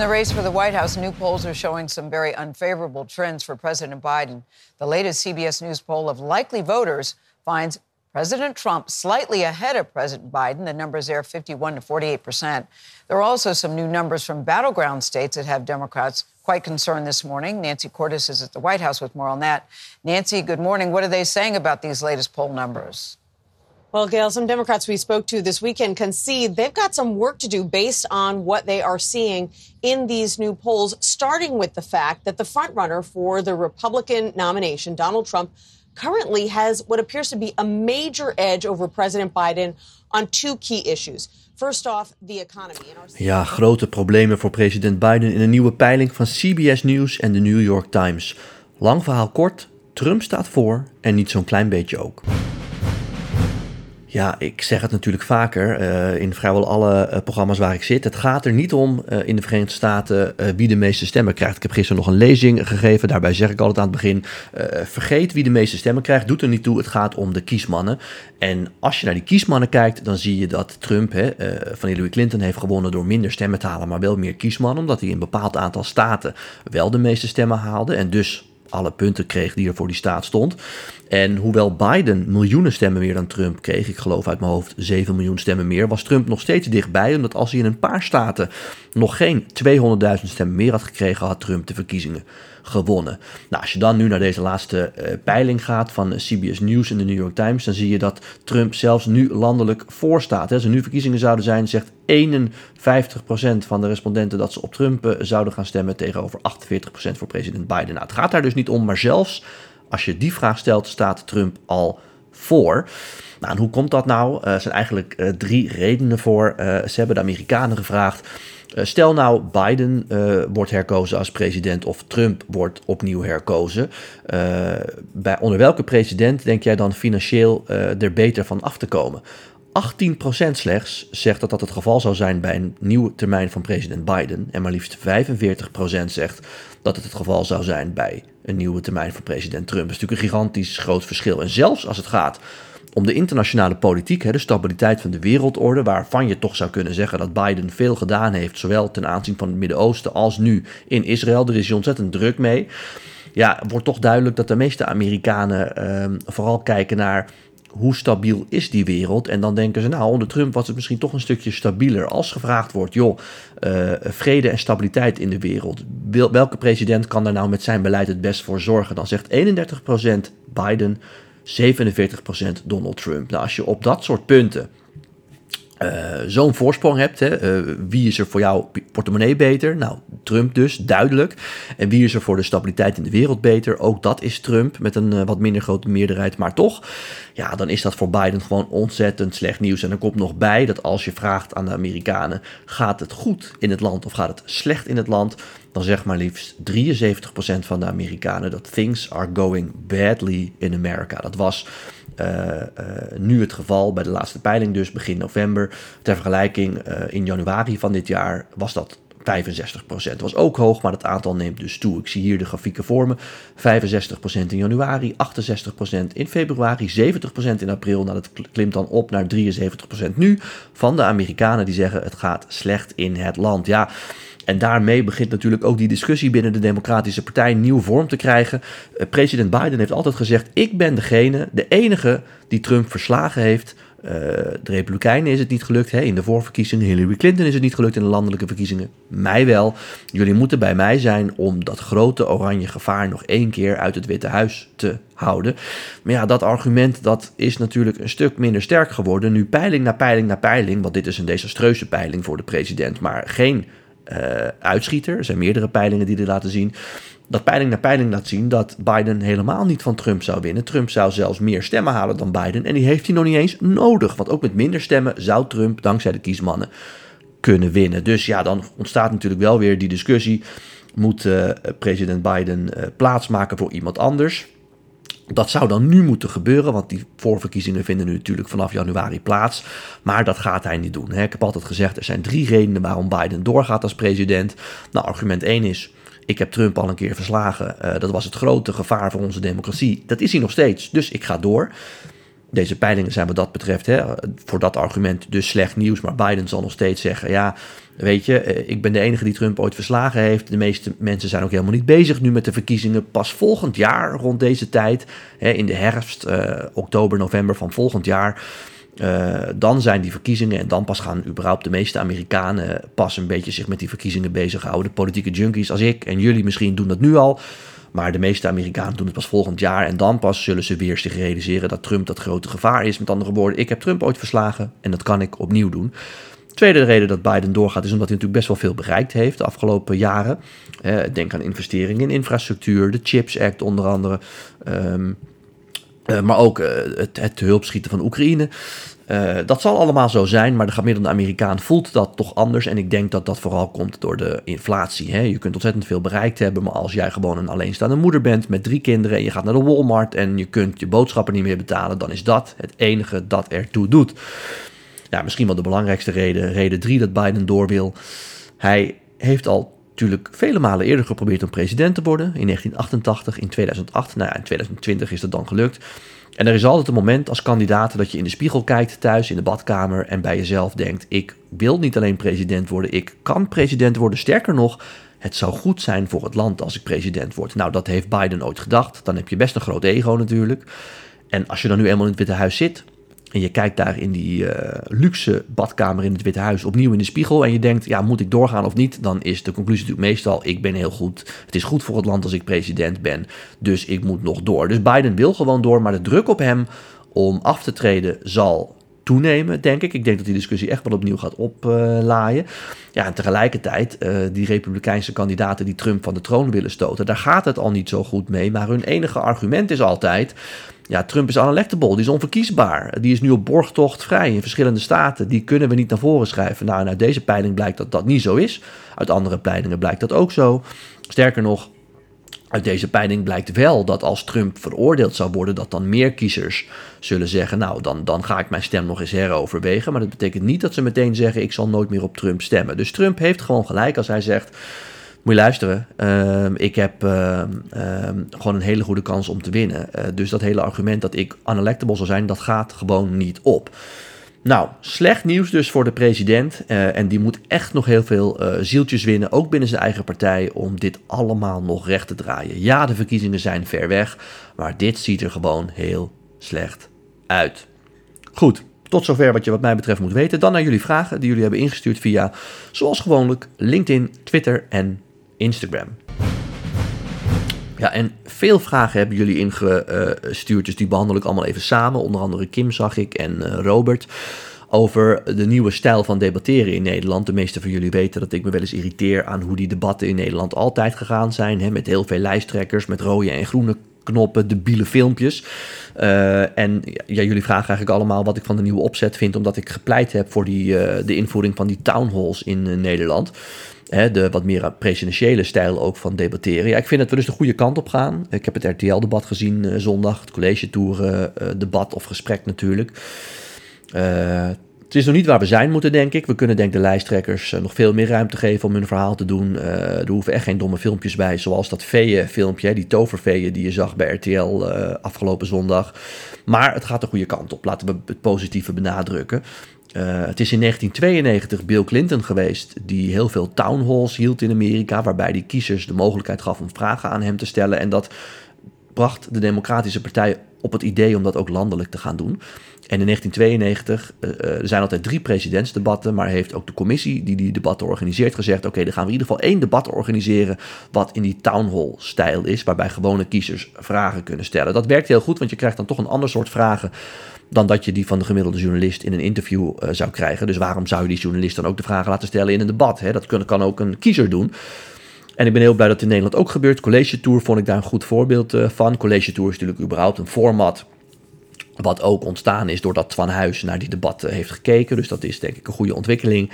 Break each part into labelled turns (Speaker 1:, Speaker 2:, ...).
Speaker 1: In the race for the White House, new polls are showing some very unfavorable trends for President Biden. The latest CBS News poll of likely voters finds President Trump slightly ahead of President Biden. The numbers there 51 to 48 percent. There are also some new numbers from battleground states that have Democrats quite concerned this morning. Nancy Cordes is at the White House with more on that. Nancy, good morning. What are they saying about these latest poll numbers?
Speaker 2: Well, Gail, some Democrats we spoke to this weekend concede they've got some work to do based on what they are seeing in these new polls, starting with the fact that the frontrunner for the Republican nomination, Donald Trump, currently has what appears to be a major edge over President Biden on two key issues. First off, the economy.
Speaker 3: Ja, grote problemen voor president Biden in een nieuwe peiling van CBS News en de New York Times. Lang verhaal kort, Trump staat voor en niet zo'n klein beetje ook. Ja, ik zeg het natuurlijk vaker uh, in vrijwel alle uh, programma's waar ik zit. Het gaat er niet om uh, in de Verenigde Staten wie de meeste stemmen krijgt. Ik heb gisteren nog een lezing gegeven. Daarbij zeg ik altijd aan het begin: vergeet wie de meeste stemmen krijgt. Doet er niet toe. Het gaat om de kiesmannen. En als je naar die kiesmannen kijkt, dan zie je dat Trump hè, van Hillary Clinton heeft gewonnen door minder stemmen te halen, maar wel meer kiesmannen. Omdat hij in een bepaald aantal staten wel de meeste stemmen haalde. En dus alle punten kreeg die er voor die staat stond. En hoewel Biden miljoenen stemmen meer dan Trump kreeg, ik geloof uit mijn hoofd 7 miljoen stemmen meer, was Trump nog steeds dichtbij. Omdat als hij in een paar staten nog geen 200.000 stemmen meer had gekregen, had Trump de verkiezingen gewonnen. Nou, als je dan nu naar deze laatste uh, peiling gaat van CBS News en de New York Times, dan zie je dat Trump zelfs nu landelijk voorstaat. Als er nu verkiezingen zouden zijn, zegt 51% van de respondenten dat ze op Trump uh, zouden gaan stemmen tegenover 48% voor president Biden. Nou, het gaat daar dus niet om, maar zelfs als je die vraag stelt, staat Trump al voor. Nou, en hoe komt dat nou? Er zijn eigenlijk drie redenen voor. Ze hebben de Amerikanen gevraagd. Uh, stel nou, Biden wordt herkozen als president of Trump wordt opnieuw herkozen. bij, onder welke president denk jij dan financieel er beter van af te komen? 18% slechts zegt dat dat het geval zou zijn bij een nieuwe termijn van president Biden. En maar liefst 45% zegt dat het het geval zou zijn bij een nieuwe termijn van president Trump. Dat is natuurlijk een gigantisch groot verschil. En zelfs als het gaat om de internationale politiek, de stabiliteit van de wereldorde, waarvan je toch zou kunnen zeggen dat Biden veel gedaan heeft, zowel ten aanzien van het Midden-Oosten als nu in Israël. Er is ontzettend druk mee. Ja, wordt toch duidelijk dat de meeste Amerikanen ehm, vooral kijken naar hoe stabiel is die wereld? En dan denken ze, nou, onder Trump was het misschien toch een stukje stabieler. Als gevraagd wordt, joh, uh, vrede en stabiliteit in de wereld. Welke president kan daar nou met zijn beleid het best voor zorgen? Dan zegt 31% Biden, 47% Donald Trump. Nou, als je op dat soort punten uh, zo'n voorsprong hebt. Hè, uh, wie is er voor jouw portemonnee beter? Nou, Trump dus, duidelijk. En wie is er voor de stabiliteit in de wereld beter? Ook dat is Trump met een uh, wat minder grote meerderheid. Maar toch, ja, dan is dat voor Biden gewoon ontzettend slecht nieuws. En er komt nog bij dat als je vraagt aan de Amerikanen: gaat het goed in het land of gaat het slecht in het land? Dan zegt maar liefst 73% van de Amerikanen dat things are going badly in America. Dat was nu het geval bij de laatste peiling, dus begin november. Ter vergelijking, uh, in januari van dit jaar was dat 65%. Dat was ook hoog, maar het aantal neemt dus toe. Ik zie hier de grafieken voor me. 65% in januari, 68% in februari, 70% in april. Nou, dat klimt dan op naar 73% nu van de Amerikanen die zeggen het gaat slecht in het land. Ja, en daarmee begint natuurlijk ook die discussie binnen de Democratische Partij nieuw vorm te krijgen. Uh, president Biden heeft altijd gezegd: Ik ben degene, de enige die Trump verslagen heeft. Uh, de Republikeinen is het niet gelukt. Hè? In de voorverkiezingen. Hillary Clinton is het niet gelukt in de landelijke verkiezingen. Mij wel. Jullie moeten bij mij zijn om dat grote oranje gevaar nog één keer uit het Witte Huis te houden. Maar ja, dat argument dat is natuurlijk een stuk minder sterk geworden. Nu peiling na peiling na peiling. Want dit is een desastreuze peiling voor de president. Maar geen uitschieter. Er zijn meerdere peilingen die dit laten zien. Dat peiling naar peiling laat zien dat Biden helemaal niet van Trump zou winnen. Trump zou zelfs meer stemmen halen dan Biden. En die heeft hij nog niet eens nodig. Want ook met minder stemmen zou Trump, dankzij de kiesmannen, kunnen winnen. Dus ja, dan ontstaat natuurlijk wel weer die discussie. Moet uh, president Biden uh, plaatsmaken voor iemand anders? Dat zou dan nu moeten gebeuren, want die voorverkiezingen vinden nu natuurlijk vanaf januari plaats. Maar dat gaat hij niet doen. Ik heb altijd gezegd, er zijn drie redenen waarom Biden doorgaat als president. Nou, argument 1 is, ik heb Trump al een keer verslagen. Uh, dat was het grote gevaar voor onze democratie. Dat is hij nog steeds, dus ik ga door. Deze peilingen zijn wat dat betreft hè, voor dat argument dus slecht nieuws. Maar Biden zal nog steeds zeggen: ja, weet je, eh, ik ben de enige die Trump ooit verslagen heeft. De meeste mensen zijn ook helemaal niet bezig nu met de verkiezingen. Pas volgend jaar, rond deze tijd, hè, in de herfst, uh, oktober, november van volgend jaar. Uh, dan zijn die verkiezingen en dan pas gaan überhaupt de meeste Amerikanen pas een beetje zich met die verkiezingen bezighouden. De politieke junkies als ik en jullie misschien doen dat nu al. Maar de meeste Amerikanen doen het pas volgend jaar. En dan pas zullen ze weer zich realiseren dat Trump dat grote gevaar is. Met andere woorden, ik heb Trump ooit verslagen en dat kan ik opnieuw doen. Tweede reden dat Biden doorgaat is omdat hij natuurlijk best wel veel bereikt heeft de afgelopen jaren. denk aan investeringen in infrastructuur, de Chips Act onder andere. Um, uh, maar ook uh, het, het hulpschieten van Oekraïne. Uh, dat zal allemaal zo zijn, maar de gemiddelde Amerikaan voelt dat toch anders. En ik denk dat dat vooral komt door de inflatie. Hè? Je kunt ontzettend veel bereikt hebben, maar als jij gewoon een alleenstaande moeder bent met drie kinderen en je gaat naar de Walmart en je kunt je boodschappen niet meer betalen, dan is dat het enige dat ertoe doet. Misschien wel de belangrijkste reden, reden drie dat Biden door wil. Hij heeft al natuurlijk vele malen eerder geprobeerd om president te worden. In 1988, in 2008, nou ja, in 2020 is dat dan gelukt. En er is altijd een moment als kandidaat dat je in de spiegel kijkt thuis in de badkamer en bij jezelf denkt: ik wil niet alleen president worden, ik kan president worden. Sterker nog, het zou goed zijn voor het land als ik president word. Nou, dat heeft Biden ooit gedacht. Dan heb je best een groot ego natuurlijk. En als je dan nu eenmaal in het Witte Huis zit, en je kijkt daar in die uh, luxe badkamer in het Witte Huis opnieuw in de spiegel. En je denkt, ja, moet ik doorgaan of niet? Dan is de conclusie natuurlijk meestal, ik ben heel goed. Het is goed voor het land als ik president ben. Dus ik moet nog door. Dus Biden wil gewoon door, maar de druk op hem om af te treden zal toenemen, denk ik. Ik denk dat die discussie echt wel opnieuw gaat oplaaien. ja, en tegelijkertijd, uh, die republikeinse kandidaten die Trump van de troon willen stoten, daar gaat het al niet zo goed mee. Maar hun enige argument is altijd ja, Trump is unelectable, die is onverkiesbaar. Die is nu op borgtocht vrij in verschillende staten. Die kunnen we niet naar voren schrijven. Nou, uit deze peiling blijkt dat dat niet zo is. Uit andere peilingen blijkt dat ook zo. Sterker nog, uit deze peiling blijkt wel dat als Trump veroordeeld zou worden, dat dan meer kiezers zullen zeggen: Nou, dan, dan ga ik mijn stem nog eens heroverwegen. Maar dat betekent niet dat ze meteen zeggen: Ik zal nooit meer op Trump stemmen. Dus Trump heeft gewoon gelijk als hij zegt: moet je luisteren. Ehm, ik heb ehm, ehm, gewoon een hele goede kans om te winnen. Eh, dus dat hele argument dat ik unelectable zal zijn, dat gaat gewoon niet op. Nou, slecht nieuws dus voor de president. Uh, en die moet echt nog heel veel uh, zieltjes winnen, ook binnen zijn eigen partij, om dit allemaal nog recht te draaien. Ja, de verkiezingen zijn ver weg, maar dit ziet er gewoon heel slecht uit. Goed, tot zover wat je wat mij betreft moet weten. Dan naar jullie vragen die jullie hebben ingestuurd via, zoals gewoonlijk, LinkedIn, Twitter en Instagram. Ja, en veel vragen hebben jullie ingestuurd, dus die behandel ik allemaal even samen. Onder andere Kim zag ik en uh, Robert. Over de nieuwe stijl van debatteren in Nederland. De meeste van jullie weten dat ik me wel eens irriteer aan hoe die debatten in Nederland altijd gegaan zijn. Hè, met heel veel lijsttrekkers, met rode en groene knoppen, debiele filmpjes. Uh, en ja, jullie vragen eigenlijk allemaal wat ik van de nieuwe opzet vind, omdat ik gepleit heb voor die, uh, de invoering van die townhalls in uh, Nederland de wat meer presidentiële stijl ook van debatteren. Ja, ik vind dat we dus de goede kant op gaan. Ik heb het RTL-debat gezien zondag, het college tour uh, debat of gesprek natuurlijk. Uh, het is nog niet waar we zijn moeten, denk ik. We kunnen denk de lijsttrekkers nog veel meer ruimte geven om hun verhaal te doen. er hoeven echt geen domme filmpjes bij, zoals dat feeën-filmpje, die toverveeën die je zag bij RTL afgelopen zondag. Maar het gaat de goede kant op, laten we het positieve benadrukken. Uh, het is in 1992 Bill Clinton geweest die heel veel town halls hield in Amerika, waarbij die kiezers de mogelijkheid gaf om vragen aan hem te stellen. En dat bracht de Democratische Partij op het idee om dat ook landelijk te gaan doen. En in 1992, uh, eh, er zijn altijd drie presidentsdebatten, maar heeft ook de commissie die die debatten organiseert gezegd: oké, dan gaan we in ieder geval één debat organiseren wat in die town hall stijl is, waarbij gewone kiezers vragen kunnen stellen. Dat werkt heel goed, want je krijgt dan toch een ander soort vragen dan dat je die van de gemiddelde journalist in een interview uh, zou krijgen. Dus waarom zou je die journalist dan ook de vragen laten stellen in een debat? Hè? Dat kan, kan ook een kiezer doen. En ik ben heel blij dat het in Nederland ook gebeurt. College Tour vond ik daar een goed voorbeeld van. College Tour is natuurlijk überhaupt een format wat ook ontstaan is doordat Van Huis naar die debatten heeft gekeken. Dus dat is denk ik een goede ontwikkeling.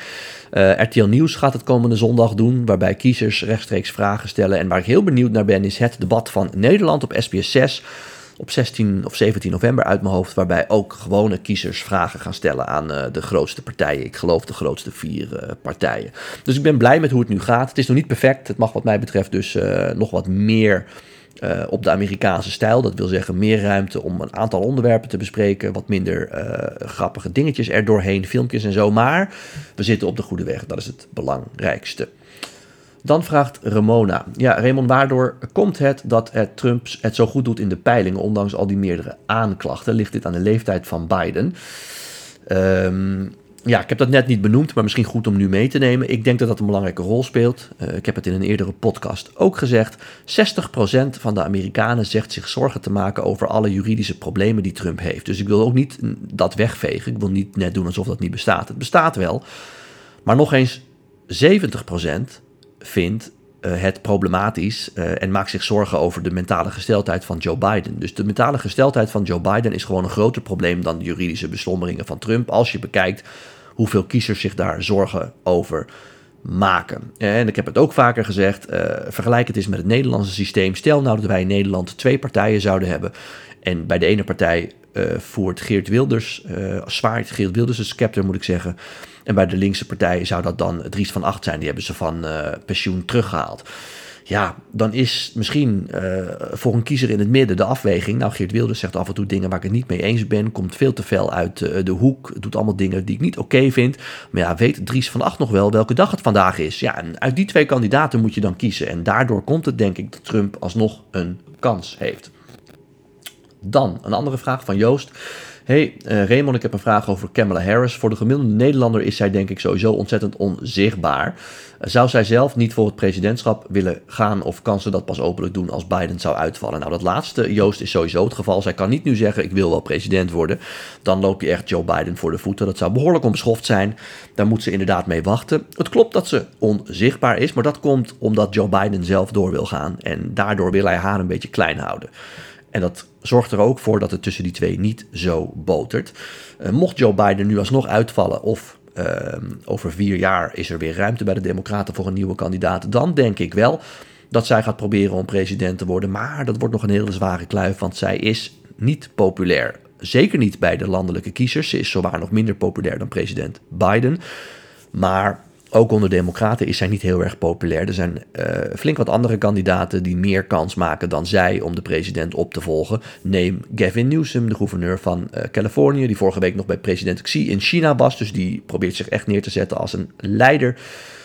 Speaker 3: Uh, RTL Nieuws gaat het komende zondag doen, waarbij kiezers rechtstreeks vragen stellen. En waar ik heel benieuwd naar ben, is het debat van Nederland op SBS 6 op 16 of 17 november uit mijn hoofd, waarbij ook gewone kiezers vragen gaan stellen aan uh, de grootste partijen. Ik geloof de grootste vier partijen. Dus ik ben blij met hoe het nu gaat. Het is nog niet perfect. Het mag wat mij betreft dus nog wat meer uh, op de Amerikaanse stijl. Dat wil zeggen meer ruimte om een aantal onderwerpen te bespreken. Wat minder uh, grappige dingetjes er doorheen, filmpjes en zo. Maar we zitten op de goede weg. Dat is het belangrijkste. Dan vraagt Ramona. Ja, Raymond, waardoor komt het dat het Trump het zo goed doet in de peilingen, ondanks al die meerdere aanklachten? Ligt dit aan de leeftijd van Biden? Um, ja, ik heb dat net niet benoemd, maar misschien goed om nu mee te nemen. Ik denk dat dat een belangrijke rol speelt. Uh, ik heb het in een eerdere podcast ook gezegd. 60% van de Amerikanen zegt zich zorgen te maken over alle juridische problemen die Trump heeft. Dus ik wil ook niet dat wegvegen. Ik wil niet net doen alsof dat niet bestaat. Het bestaat wel. Maar nog eens 70% vindt uh, het problematisch uh, en maakt zich zorgen over de mentale gesteldheid van Joe Biden. Dus de mentale gesteldheid van Joe Biden is gewoon een groter probleem dan de juridische beslommeringen van Trump. Als je bekijkt hoeveel kiezers zich daar zorgen over maken. En ik heb het ook vaker gezegd, uh, vergelijk het eens met het Nederlandse systeem. Stel nou dat wij in Nederland twee partijen zouden hebben en bij de ene partij uh, voert Geert Wilders, uh, zwaait Geert Wilders het scepter moet ik zeggen. En bij de linkse partij zou dat dan Dries van Acht zijn. Die hebben ze van pensioen teruggehaald ja, dan is misschien uh, voor een kiezer in het midden de afweging. Nou, Geert Wilders zegt af en toe dingen waar ik het niet mee eens ben. Komt veel te fel uit uh, de hoek. Doet allemaal dingen die ik niet oké vind. Maar ja, weet Dries van Acht nog wel welke dag het vandaag is? Ja, en uit die twee kandidaten moet je dan kiezen. En daardoor komt het, denk ik, dat Trump alsnog een kans heeft. Dan een andere vraag van Joost. Hey uh, Raymond, ik heb een vraag over Kamala Harris. Voor de gemiddelde Nederlander is zij denk ik sowieso ontzettend onzichtbaar. Uh, zou zij zelf niet voor het presidentschap willen gaan of kan ze dat pas openlijk doen als Biden zou uitvallen? Nou, dat laatste, Joost, is sowieso het geval. Zij kan niet nu zeggen ik wil wel president worden. Dan loop je echt Joe Biden voor de voeten. Dat zou behoorlijk onbeschoft zijn. Daar moet ze inderdaad mee wachten. Het klopt dat ze onzichtbaar is, maar dat komt omdat Joe Biden zelf door wil gaan. En daardoor wil hij haar een beetje klein houden. En dat zorgt er ook voor dat het tussen die twee niet zo botert. Uh, mocht Joe Biden nu alsnog uitvallen of uh, over vier jaar is er weer ruimte bij de Democraten voor een nieuwe kandidaat, dan denk ik wel dat zij gaat proberen om president te worden. Maar dat wordt nog een hele zware kluif, want zij is niet populair. Zeker niet bij de landelijke kiezers. Ze is zowaar nog minder populair dan president Biden. Maar ook onder Democraten is zij niet heel erg populair. Er zijn uh, flink wat andere kandidaten die meer kans maken dan zij om de president op te volgen. Neem Gavin Newsom, de gouverneur van uh, Californië, die vorige week nog bij president Xi in China was. Dus die probeert zich echt neer te zetten als een leider.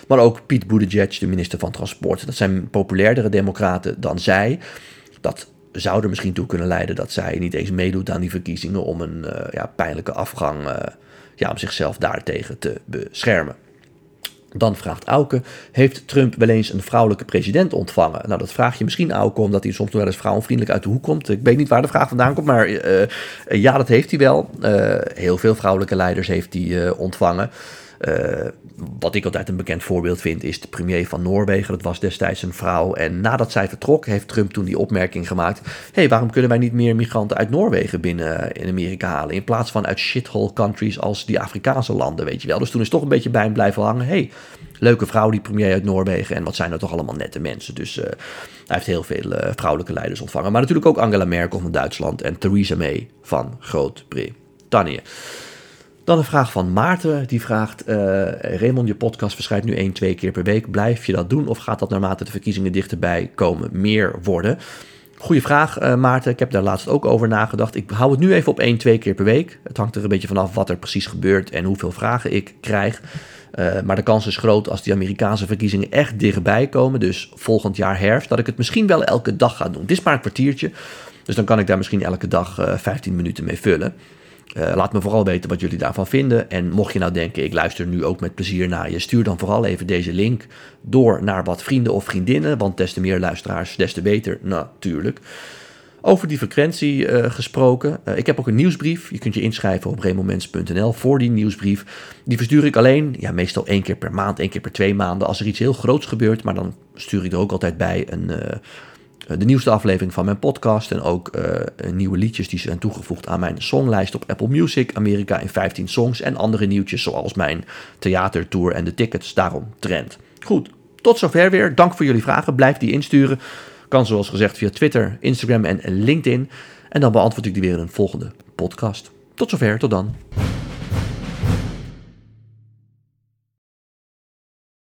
Speaker 3: Maar ook Pete Buttigieg, de minister van Transport. Dat zijn populairdere democraten dan zij. Dat zou er misschien toe kunnen leiden dat zij niet eens meedoet aan die verkiezingen om een uh, ja, pijnlijke afgang, ja, om zichzelf daartegen te beschermen. Dan vraagt Auke, heeft Trump wel eens een vrouwelijke president ontvangen? Nou, dat vraag je misschien Auke, omdat hij soms wel eens vrouwenvriendelijk uit de hoek komt. Ik weet niet waar de vraag vandaan komt, maar uh, ja, dat heeft hij wel. Uh, heel veel vrouwelijke leiders heeft hij ontvangen. Uh, wat ik altijd een bekend voorbeeld vind, is de premier van Noorwegen. Dat was destijds een vrouw. En nadat zij vertrok, heeft Trump toen die opmerking gemaakt: hey, waarom kunnen wij niet meer migranten uit Noorwegen binnen in Amerika halen? In plaats van uit shithole countries als die Afrikaanse landen, weet je wel. Dus toen is toch een beetje bij hem blijven hangen: hey, leuke vrouw, die premier uit Noorwegen. En wat zijn er toch allemaal nette mensen. Dus uh, hij heeft heel veel vrouwelijke leiders ontvangen. Maar natuurlijk ook Angela Merkel van Duitsland en Theresa May van Groot-Brittannië. Dan een vraag van Maarten. Die vraagt: uh, Raymond, je podcast verschijnt nu één, twee keer per week. Blijf je dat doen of gaat dat naarmate de verkiezingen dichterbij komen meer worden? Goeie vraag, uh, Maarten. Ik heb daar laatst ook over nagedacht. Ik hou het nu even op één, twee keer per week. Het hangt er een beetje vanaf wat er precies gebeurt en hoeveel vragen ik krijg. Uh, maar de kans is groot als die Amerikaanse verkiezingen echt dichtbij komen, dus volgend jaar herfst, dat ik het misschien wel elke dag ga doen. Het is maar een kwartiertje, dus dan kan ik daar misschien elke dag uh, 15 minuten mee vullen. Uh, laat me vooral weten wat jullie daarvan vinden. En mocht je nou denken, ik luister nu ook met plezier naar je, stuur dan vooral even deze link door naar wat vrienden of vriendinnen. Want des te meer luisteraars, des te beter natuurlijk. Over die frequentie uh, gesproken. Uh, ik heb ook een nieuwsbrief. Je kunt je inschrijven op remomens.nl voor die nieuwsbrief. Die verstuur ik alleen, ja, meestal één keer per maand, één keer per twee maanden. Als er iets heel groots gebeurt, maar dan stuur ik er ook altijd bij een, de nieuwste aflevering van mijn podcast. En ook nieuwe liedjes die zijn toegevoegd aan mijn songlijst op Apple Music. Amerika in 15 songs. En andere nieuwtjes zoals mijn theatertour en de tickets daarom trend. Goed, tot zover weer. Dank voor jullie vragen. Blijf die insturen. Kan zoals gezegd via Twitter, Instagram en LinkedIn. En dan beantwoord ik die weer in een volgende podcast. Tot zover, tot dan.